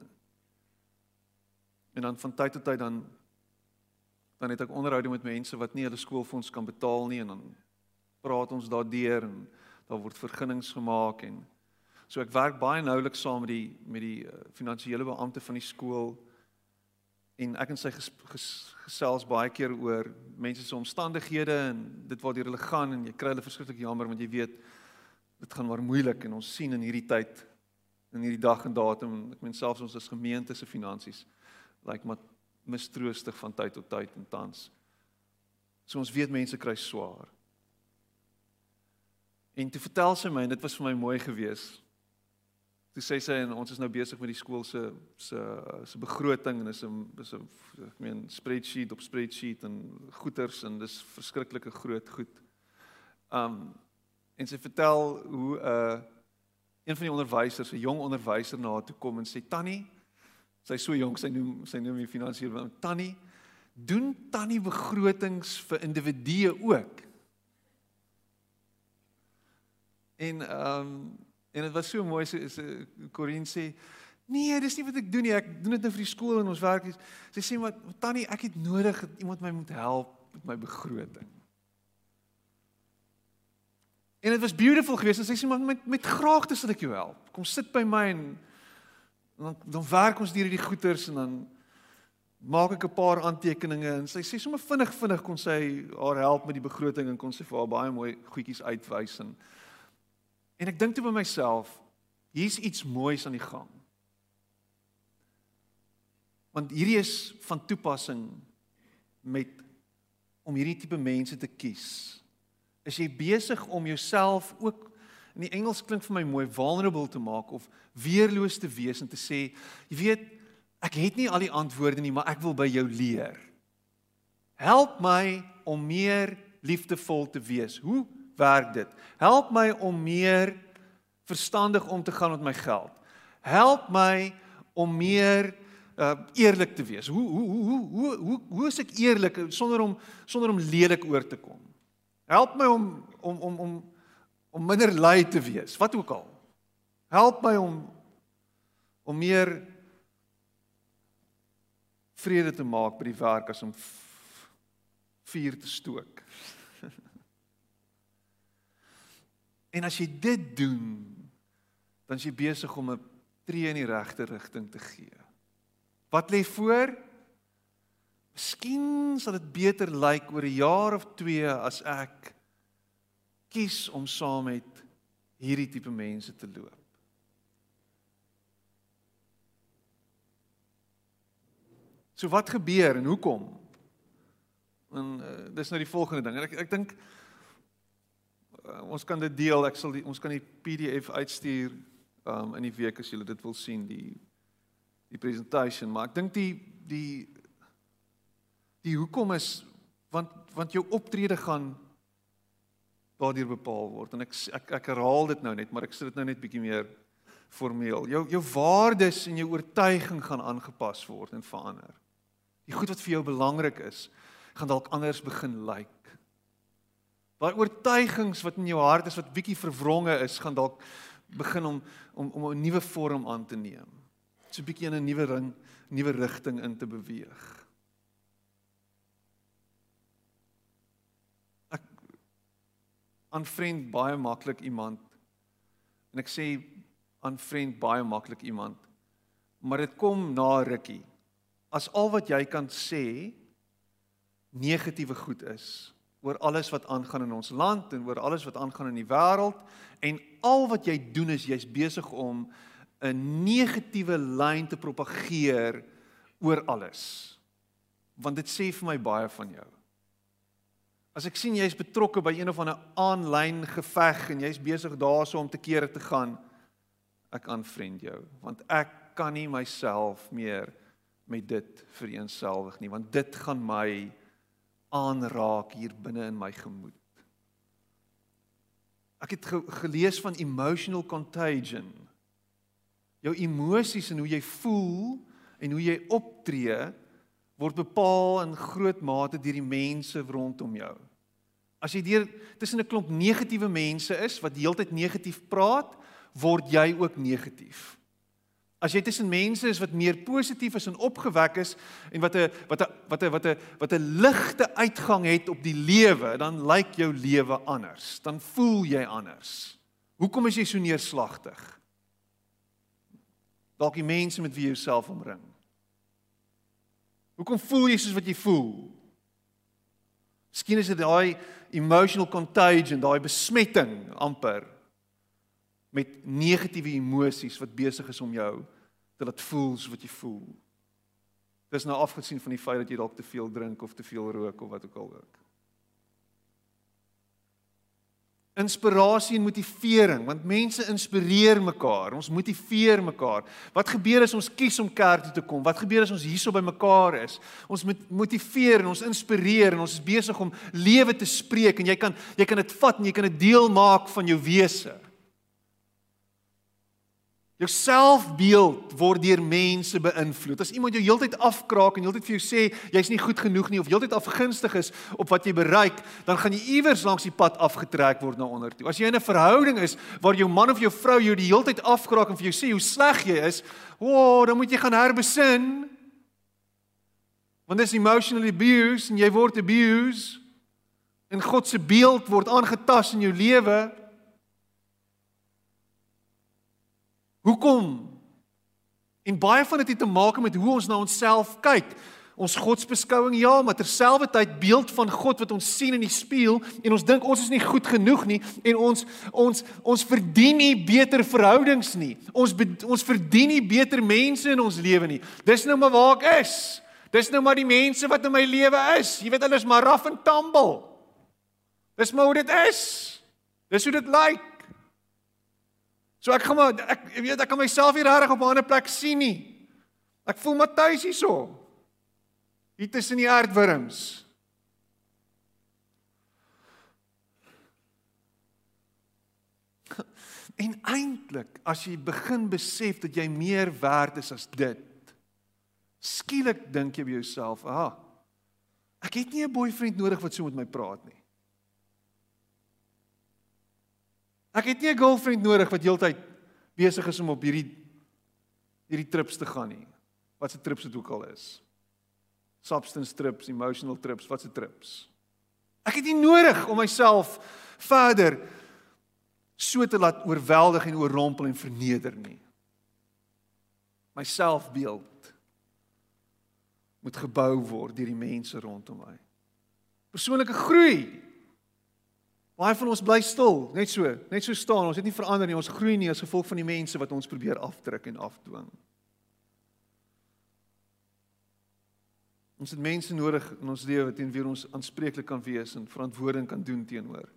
en dan van tyd tot tyd dan dan het ek onderhoude met mense wat nie hulle skoolfonds kan betaal nie en dan praat ons daardeur en daar word vergunnings gemaak en so ek werk baie noulik saam met die met die uh, finansiële beampte van die skool en ek en sy ges, ges, gesels baie keer oor mense se omstandighede en dit waar hulle gaan en jy kry hulle verskriklik jammer want jy weet dit gaan maar moeilik en ons sien in hierdie tyd in hierdie dag en datum ek meen selfs ons as gemeente se finansies lyk like maar mistroostig van tyd tot tyd en tans. So ons weet mense kry swaar. En toe vertel sy my en dit was vir my mooi geweest. Toe sê sy en ons is nou besig met die skool se se se begroting en is 'n is 'n ek meen spreadsheet op spreadsheet en goeders en dis verskriklike groot goed. Um en sy vertel hoe 'n uh, een van die onderwysers, 'n jong onderwyser na haar toe kom en sê Tannie, Sy so jonk, sy noem sy noem die finansiële want Tannie doen Tannie begrotings vir individue ook. En ehm um, en dit was so mooi so is Corin sê nee, dis nie wat ek doen nie. Ek doen dit nou vir die skool en ons werk. Sy sê maar Tannie, ek het nodig dat iemand my moet help met my begroting. En dit was beautiful geweest en sy sê maar met met graagte sal ek jou help. Kom sit by my en En dan dan werk ons deur hierdie goeters en dan maak ek 'n paar aantekeninge en sy sê sommer vinnig vinnig kon sy haar help met die begroting en kon sy vir haar baie mooi goedjies uitwys en en ek dink toe by myself hier's iets moois aan die gang. Want hierdie is van toepassing met om hierdie tipe mense te kies. Is jy besig om jouself ook in die Engels klink vir my mooi vulnerable te maak of weerloos te wees en te sê, jy weet, ek het nie al die antwoorde nie, maar ek wil by jou leer. Help my om meer liefdevol te wees. Hoe werk dit? Help my om meer verstandig om te gaan met my geld. Help my om meer uh eerlik te wees. Hoe hoe hoe hoe hoe hoe is ek eerlik sonder om sonder om lelik oor te kom? Help my om om om om om minder lui te wees, wat ook al. Help my om om meer vrede te maak by die werk as om vuur te stook. (laughs) en as jy dit doen, dan is jy besig om 'n tree in die regte rigting te gee. Wat lê voor? Miskien sal dit beter lyk oor 'n jaar of 2 as ek kies om saam met hierdie tipe mense te loop. So wat gebeur en hoekom? En uh, dis nou die volgende ding. En ek ek dink uh, ons kan dit deel. Ek sal die, ons kan die PDF uitstuur um in die week as julle dit wil sien die die presentation, maar ek dink die die die hoekom is want want jou optrede gaan daardeur bepaal word en ek ek ek herhaal dit nou net, maar ek sê dit nou net bietjie meer formeel. Jou jou waardes en jou oortuiging gaan aangepas word en verander. Die goed wat vir jou belangrik is, gaan dalk anders begin lyk. Like. Daai oortuigings wat in jou hart is wat bietjie verwronge is, gaan dalk begin om om om 'n nuwe vorm aan te neem. So 'n bietjie in 'n nuwe ring, nuwe rigting in te beweeg. Ek aanvriend baie maklik iemand en ek sê aanvriend baie maklik iemand, maar dit kom na rukkie. As al wat jy kan sê negatiewe goed is oor alles wat aangaan in ons land en oor alles wat aangaan in die wêreld en al wat jy doen is jy's besig om 'n negatiewe lyn te propageer oor alles. Want dit sê vir my baie van jou. As ek sien jy's betrokke by een of ander aanlyn geveg en jy's besig daarso om te kere te gaan, ek aanvriend jou want ek kan nie myself meer met dit vereensgewig nie want dit gaan my aanraak hier binne in my gemoed. Ek het ge gelees van emotional contagion. Jou emosies en hoe jy voel en hoe jy optree word bepaal in groot mate deur die mense rondom jou. As jy deur tussen 'n klomp negatiewe mense is wat heeltyd negatief praat, word jy ook negatief. As jy tussen mense is wat meer positief is en opgewek is en wat 'n wat 'n wat 'n wat 'n wat 'n ligte uitgang het op die lewe, dan lyk jou lewe anders. Dan voel jy anders. Hoekom is jy so neerslagtig? Dalk die mense met wie jy jouself omring. Hoekom voel jy soos wat jy voel? Miskien is dit daai emotional contagion, daai besmetting amper met negatiewe emosies wat besig is om jou te laat voel so wat jy voel. Dis nou afgesien van die feit dat jy dalk te veel drink of te veel rook of wat ook al ook. Inspirasie en motivering, want mense inspireer mekaar, ons motiveer mekaar. Wat gebeur as ons kies om kerk toe te kom? Wat gebeur as ons hierso by mekaar is? Ons moet motiveer en ons inspireer en ons is besig om lewe te spreek en jy kan jy kan dit vat en jy kan dit deel maak van jou wese. Jou selfbeeld word deur mense beïnvloed. As iemand jou heeltyd afkraak en heeltyd vir jou sê jy's nie goed genoeg nie of heeltyd afgunstig is op wat jy bereik, dan gaan jy iewers langs die pad afgetrek word na onder toe. As jy in 'n verhouding is waar jou man of jou vrou jou die heeltyd afkraak en vir jou sê hoe sleg jy is, o, oh, dan moet jy gaan herbesin. Want dis emotionally abuse en jy word abused en God se beeld word aangetast in jou lewe. Hoekom? En baie van dit het te maak met hoe ons na onsself kyk. Ons godsbeskouing ja, maar terselfdertyd beeld van God wat ons sien in die spieël en ons dink ons is nie goed genoeg nie en ons ons ons verdien nie beter verhoudings nie. Ons ons verdien nie beter mense in ons lewe nie. Dis nou maar waar ek is. Dis nou maar die mense wat in my lewe is. Jy weet hulle is maar raf en tumble. Dis maar hoe dit is. Dis hoe dit lyk. So ek gaan maar ek weet ek kan myself hier reg op 'n ander plek sien nie. Ek voel maar tuis hierso hier tussen die aardwurms. (laughs) En eintlik, as jy begin besef dat jy meer werd is as dit, skielik dink jy by jouself, "Ah, ek het nie 'n boyfriend nodig wat so met my praat nie. Ek het nie 'n girlfriend nodig wat heeltyd besig is om op hierdie hierdie trips te gaan nie. Wat se trips dit ook al is." substance trips, emotional trips, wat se trips. Ek het nie nodig om myself verder so te laat oorweldig en oorrompel en verneder nie. My selfbeeld moet gebou word deur die mense rondom my. Persoonlike groei. Baie van ons bly stil, net so, net so staan. Ons het nie verander nie. Ons groei nie as gevolg van die mense wat ons probeer afdruk en afdwing. Ons het mense nodig in ons lewe teen wie ons aanspreeklik kan wees en verantwoording kan doen teenoor.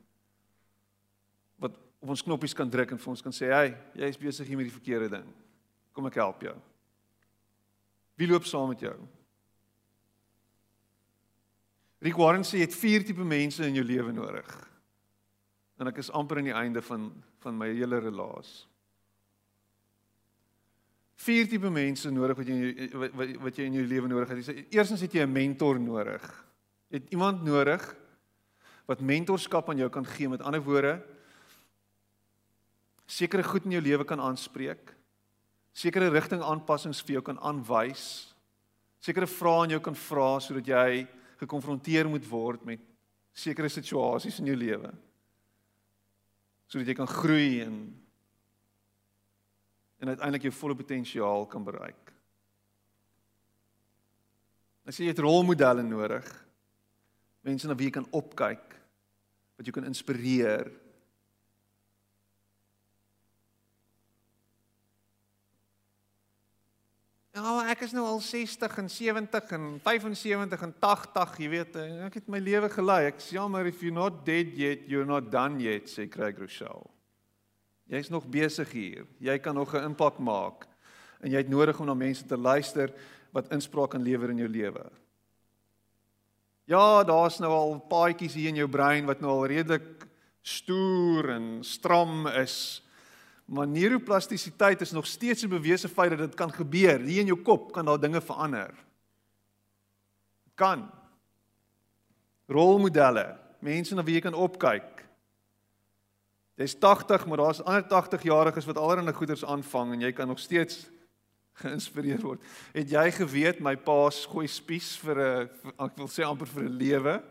Wat op ons knoppies kan druk en vir ons kan sê, "Hey, jy is besig hier met die verkeerde ding. Kom ek help jou." Wie loop saam met jou? Rick Warren sê jy het vier tipe mense in jou lewe nodig. En ek is amper aan die einde van van my hele relasie vier tipe mense nodig wat jy wat, wat jy in jou lewe nodig het. Eerstens het jy 'n mentor nodig. Jy het iemand nodig wat mentorskap aan jou kan gee. Met ander woorde, sekere goed in jou lewe kan aanspreek. Sekere rigting aanpassings vir jou kan aanwys. Sekere vrae aan jou kan vra sodat jy gekonfronteer moet word met sekere situasies in jou lewe. Sodat jy kan groei en en uiteindelik jou volle potensiaal kan bereik. As jy het rolmodelle nodig, mense na wie jy kan opkyk, wat jou kan inspireer. Ja, ek is nou al 60 en 70 en 75 en 80, jy weet, ek het my lewe gelei. Ek sê jammer if you're not dead yet, you're not done yet, sê Craig Rochelle. Jy's nog besig hier. Jy kan nog 'n impak maak. En jy het nodig om na mense te luister wat inspraak kan lewer in jou lewe. Ja, daar's nou al paadjies hier in jou brein wat nou al redelik stoer en stram is. Maar neuroplastisiteit is nog steeds 'n bewese feit dat dit kan gebeur. Hier in jou kop kan daar dinge verander. Kan. Rolmodelle, mense na wie jy kan opkyk. Jy's 80, maar daar's ander 80 jariges wat allerhande goeders aanvang en jy kan nog steeds (laughs) geïnspireer word. Het jy geweet my pa gooi spies vir 'n ek wil sê amper vir 'n lewe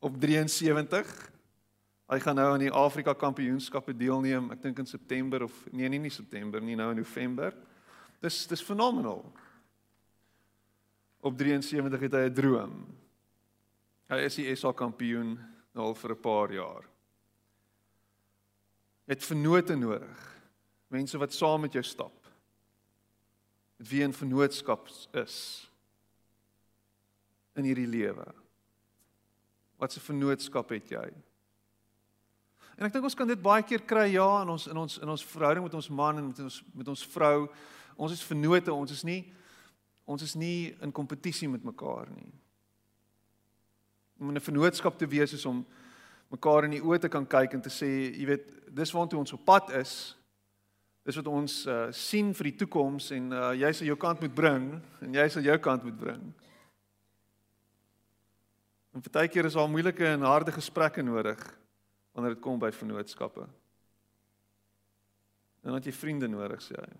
op 73? Hy gaan nou aan die Afrika Kampioenskappe deelneem, ek dink in September of nee, nie nie September nie, nou in November. Dis dis fenomenaal. Op 73 het hy 'n droom. Hy is die SA kampioen al vir 'n paar jaar het vennote nodig. Mense wat saam met jou stap. Met wie 'n vennootskap is in hierdie lewe. Wat 'n vennootskap het jy? En ek dink ons kan dit baie keer kry ja in ons in ons in ons verhouding met ons man en met ons met ons vrou. Ons is vennote, ons is nie ons is nie in kompetisie met mekaar nie. Om 'n vennootskap te wees is om mekaar in die oë te kan kyk en te sê, jy weet, dis waartoe ons op pad is. Dis wat ons uh, sien vir die toekoms en uh, jy sal jou kant moet bring en jy sal jou kant moet bring. En partykeer is al moeilike en harde gesprekke nodig wanneer dit kom by vennootskappe. En dan het jy vriende nodig, sê hy.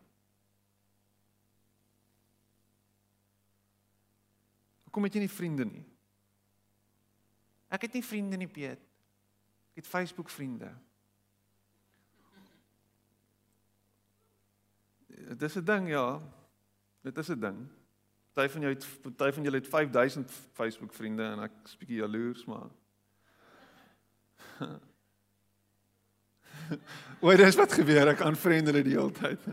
Hoekom het jy nie vriende nie? Ek het nie vriende nie, Piet. Ek het Facebook vriende. Dit is 'n ding ja. Dit is 'n ding. Party van jou het party van julle het 5000 Facebook vriende en ek is bietjie jaloers, maar (laughs) Wat is wat gebeur? Ek aanvriend hulle die hele tyd. (laughs)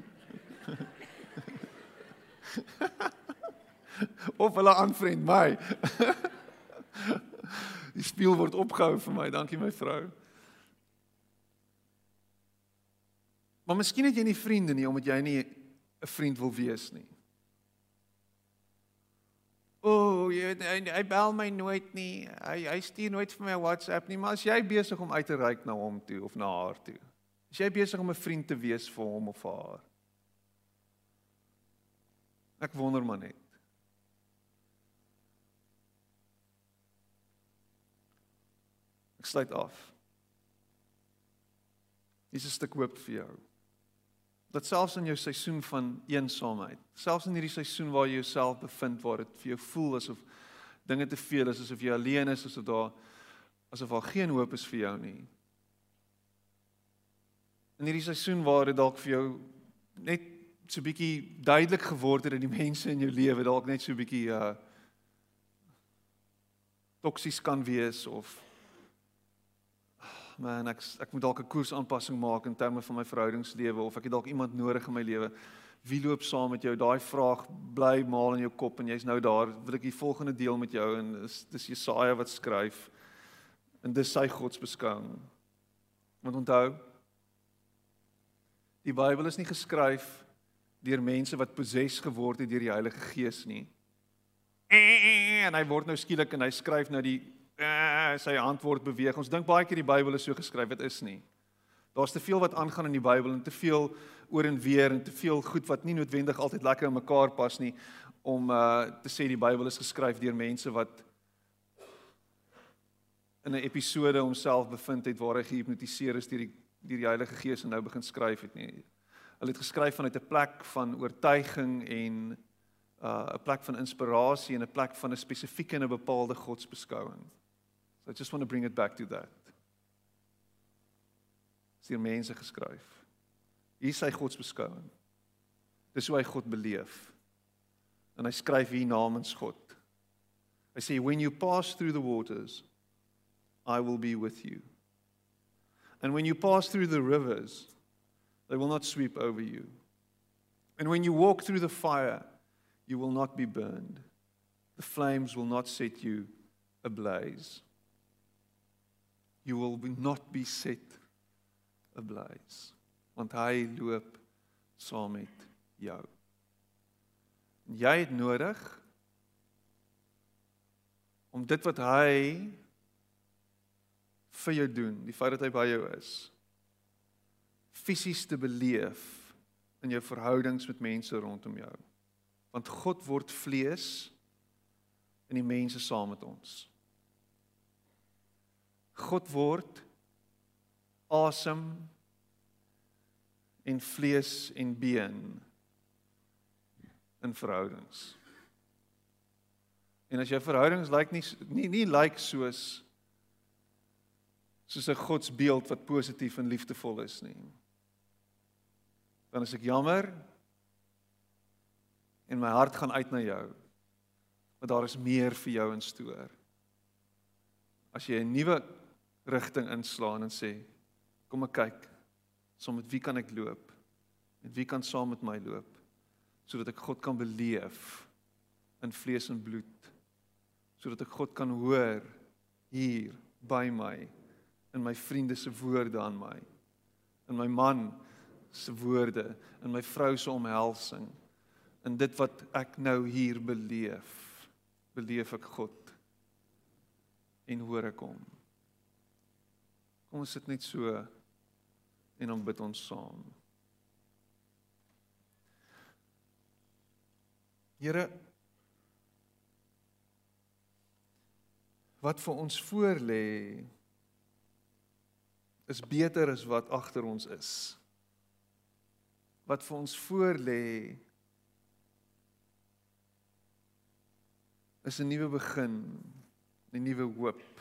of hulle aanvriend my. (laughs) die spieël word opgehou vir my. Dankie my vrou. Maar miskien het jy nie vriende nie omdat jy nie 'n vriend wil wees nie. O, oh, jy hy, hy bel my nooit nie. Hy hy stuur nooit vir my WhatsApp nie, maar as jy besig om uit te reik na hom toe of na haar toe. As jy besig om 'n vriend te wees vir hom of vir haar. Ek wonder maar net. Ek sluit af. Dis 'n stuk hoop vir jou dat selfs in jou seisoen van eensaamheid, selfs in hierdie seisoen waar jy jouself bevind waar dit vir jou voel asof dinge te veel is, asof jy alleen is, asof daar asof daar geen hoop is vir jou nie. In hierdie seisoen waar dit dalk vir jou net so bietjie duidelik geword het dat die mense in jou lewe dalk net so bietjie uh toksies kan wees of man, ek ek moet dalk 'n koersaanpassing maak in terme van my verhoudingslewe of ek het dalk iemand nodig in my lewe. Wie loop saam met jou? Daai vraag bly maal in jou kop en jy's nou daar. Wil ek die volgende deel met jou en dis dis Jesaja wat skryf. En dis sy godsbeskouing. Want onthou, die Bybel is nie geskryf deur mense wat possess geword het deur die Heilige Gees nie. En hy word nou skielik en hy skryf nou die uh, sy hand word beweeg. Ons dink baie keer die Bybel is so geskryf, dit is nie. Daar's te veel wat aangaan in die Bybel en te veel oor en weer en te veel goed wat nie noodwendig altyd lekker in mekaar pas nie om uh te sê die Bybel is geskryf deur mense wat in 'n episode homself bevind het waar hy gehipnotiseer is deur die deur die Heilige Gees en nou begin skryf het nie. Hulle het geskryf vanuit 'n plek van oortuiging en uh 'n plek van inspirasie en 'n plek van 'n spesifieke en 'n bepaalde godsbeskouing. So I just want to bring it back to that. Hier mense geskryf. Hier is sy godsbeskouing. Dis hoe hy God beleef. En hy skryf hier namens God. Hy sê when you pass through the waters I will be with you. And when you pass through the rivers they will not sweep over you. And when you walk through the fire you will not be burned. The flames will not set you ablaze you will not be set ablaze want hy loop saam met jou. En jy het nodig om dit wat hy vir jou doen, die feit dat hy by jou is, fisies te beleef in jou verhoudings met mense rondom jou. Want God word vlees in die mense saam met ons. God word asem en vlees en been in verhoudings. En as jou verhoudings lyk like nie nie nie lyk like soos soos 'n godsbeeld wat positief en liefdevol is nie. Dan is ek jammer en my hart gaan uit na jou. Want daar is meer vir jou in stoor. As jy 'n nuwe rigting inslaan en sê kom ek kyk saam met wie kan ek loop? Met wie kan saam met my loop? Sodat ek God kan beleef in vlees en bloed. Sodat ek God kan hoor hier by my in my vriende se woorde aan my in my man se woorde in my vrou se omhelsing in dit wat ek nou hier beleef. Beleef ek God en hoor ek hom Kom ons sit net so en dan bid ons saam. Here wat vir ons voor lê is beter as wat agter ons is. Wat vir ons voor lê is 'n nuwe begin, 'n nuwe hoop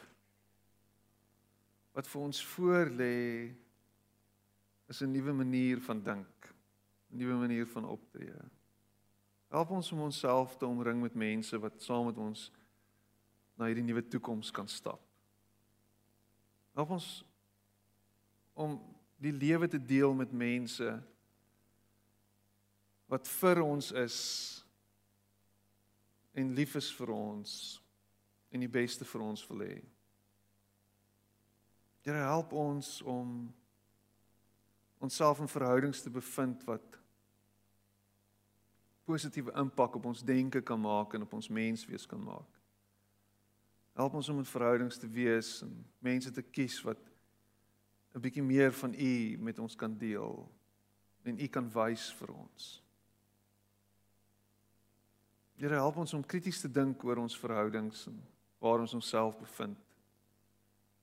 wat vir ons voor lê is 'n nuwe manier van dink, 'n nuwe manier van optree. Help ons om onsself te omring met mense wat saam met ons na hierdie nuwe toekoms kan stap. Help ons om die lewe te deel met mense wat vir ons is en lief is vir ons en die beste vir ons wil hê. Here help ons om onsself in verhoudings te bevind wat positiewe impak op ons denke kan maak en op ons menswees kan maak. Help ons om in verhoudings te wees en mense te kies wat 'n bietjie meer van U met ons kan deel en U kan wys vir ons. Here help ons om krities te dink oor ons verhoudings en waar ons onsself bevind.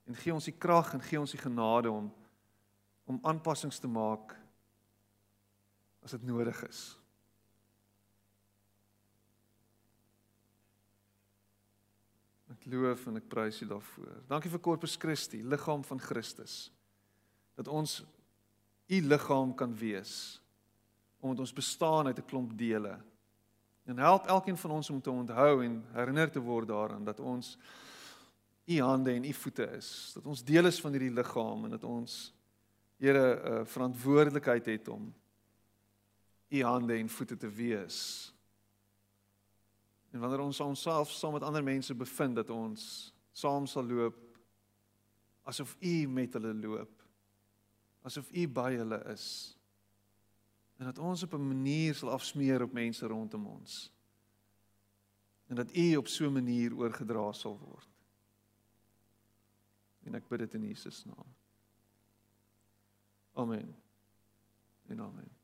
En gee ons die krag en gee ons die genade om om aanpassings te maak as dit nodig is. Ek loof en ek prys U daarvoor. Dankie vir Corpus Christi, liggaam van Christus. Dat ons U liggaam kan wees omdat ons bestaan uit 'n klomp dele. En help elkeen van ons om te onthou en herinner te word daaraan dat ons U hande en U voete is, dat ons deel is van hierdie liggaam en dat ons Here 'n uh, verantwoordelikheid het om U hande en voete te wees. En wanneer ons onsself saam met ander mense bevind dat ons saam sal loop asof U met hulle loop. Asof U by hulle is. En dat ons op 'n manier sal afsmeer op mense rondom ons. En dat U op so 'n manier oorgedra sal word. En ek bid dit in Jesus naam. Amen. En amen.